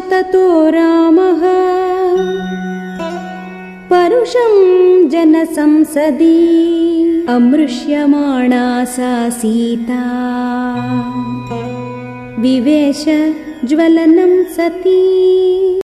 ततो रामः। परुषं जनसंसदि। अमृष्यमाणा सा सीता। विवेश ज्वलनं सती।